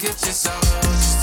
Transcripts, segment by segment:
get you so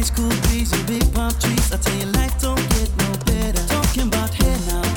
high school bees and big palm trees. I tell you, life don't get no better. Talking about hey now.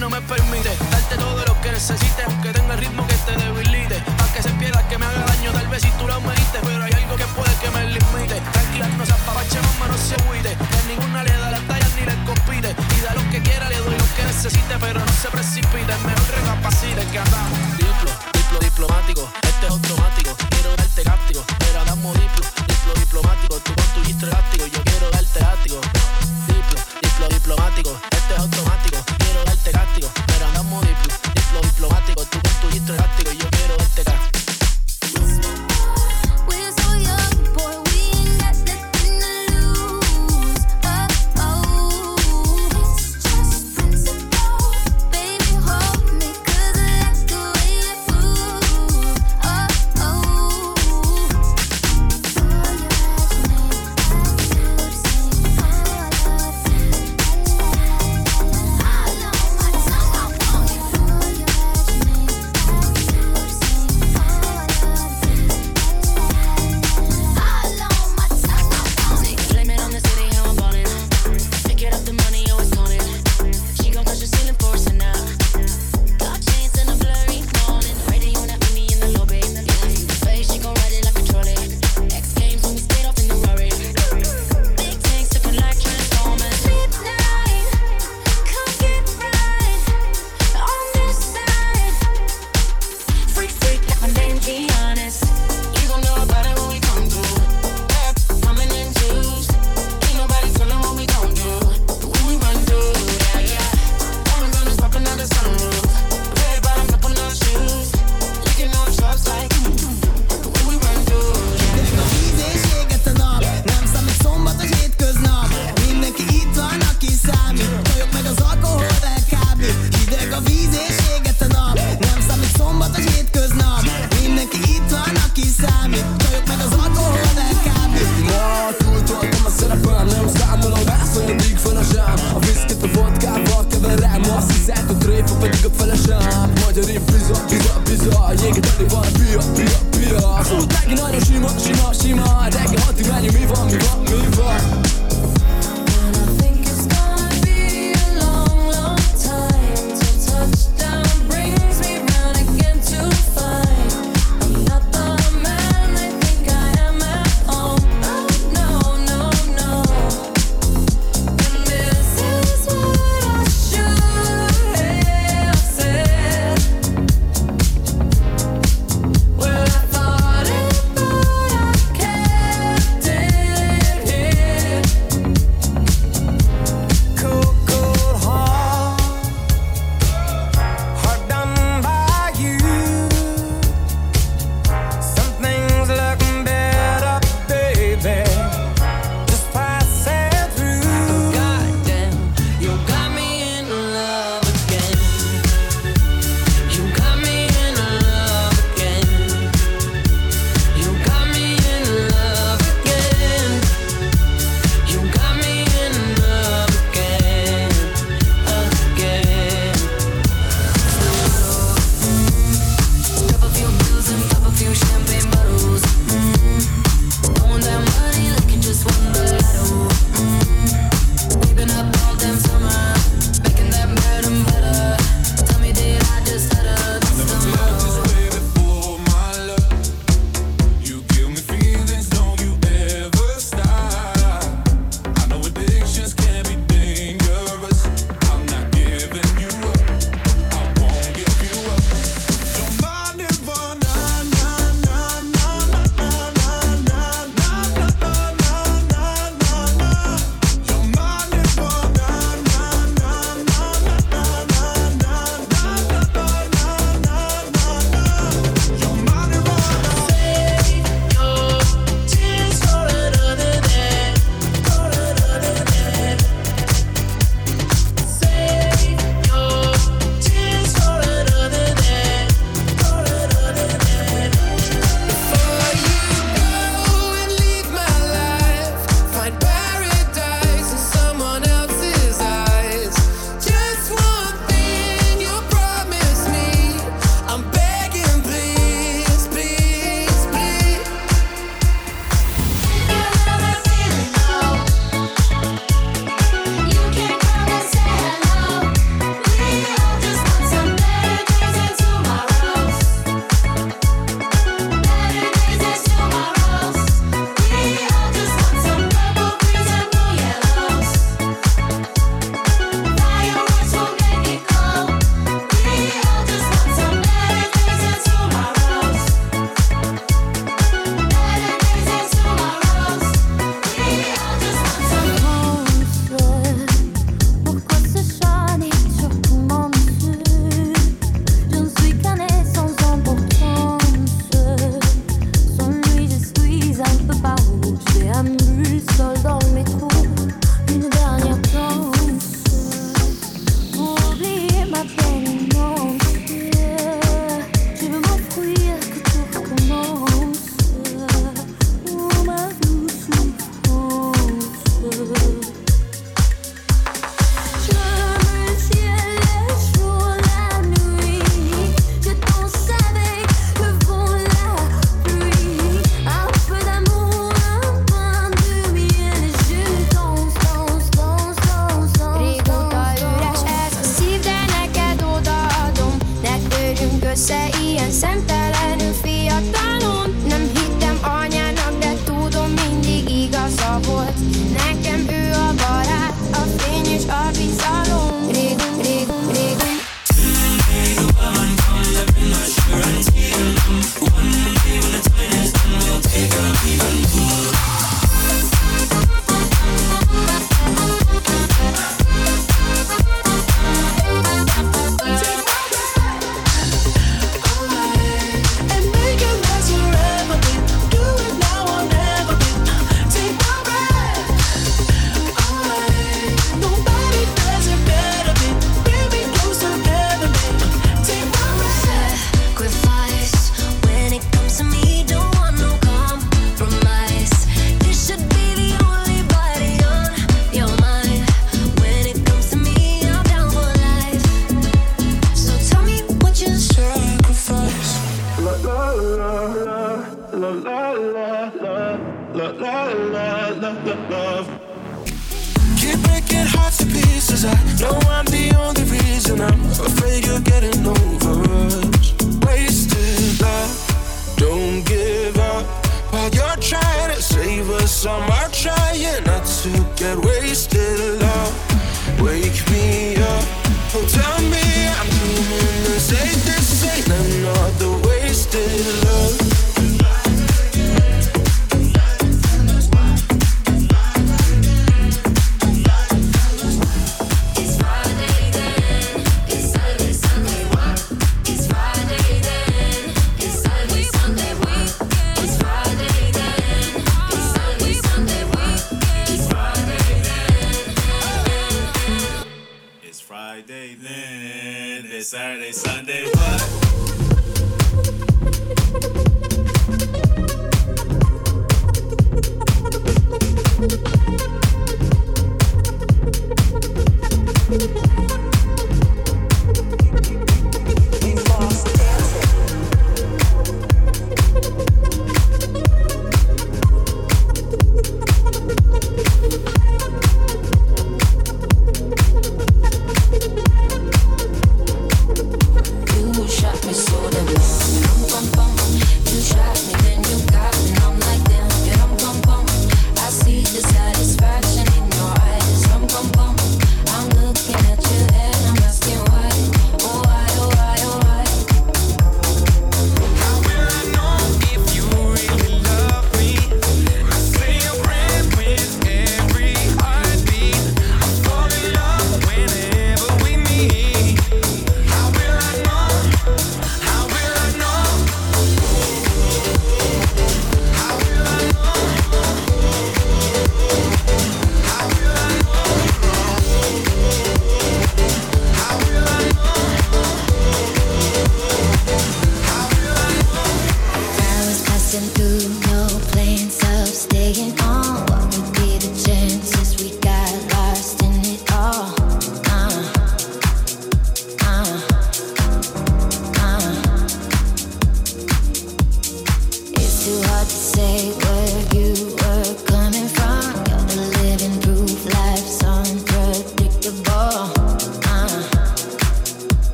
no me permite darte todo lo que necesites, aunque tenga el ritmo que te debilite. Pa' que se pierda, que me haga daño, tal vez si tú lo mediste, pero hay algo que puede que me limite. Tranquila, no se apapache, mamá, no se huide. En ninguna le da la talla ni le compite. Y da lo que quiera, le doy lo que necesite, pero no se precipite. Mejor recapacite que andamos.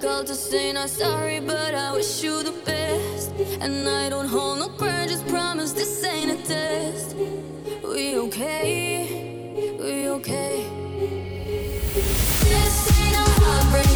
difficult to say not sorry, but I wish you the best. And I don't hold no grudge, promise this ain't a test. We okay? We okay? This ain't a heartbreak.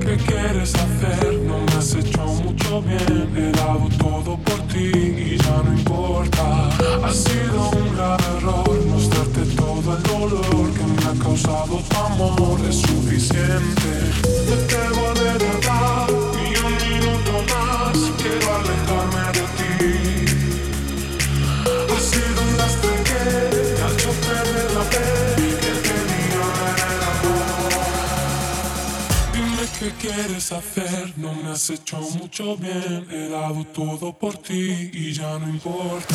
¿Qué quieres hacer? No me has hecho mucho bien. He dado todo por ti y ya no importa. Ha sido un gran error mostrarte todo el dolor que me ha causado tu amor. Es suficiente. Te voy de verdad. Qué quieres hacer no me has hecho mucho bien. He dado todo por ti y ya no importa.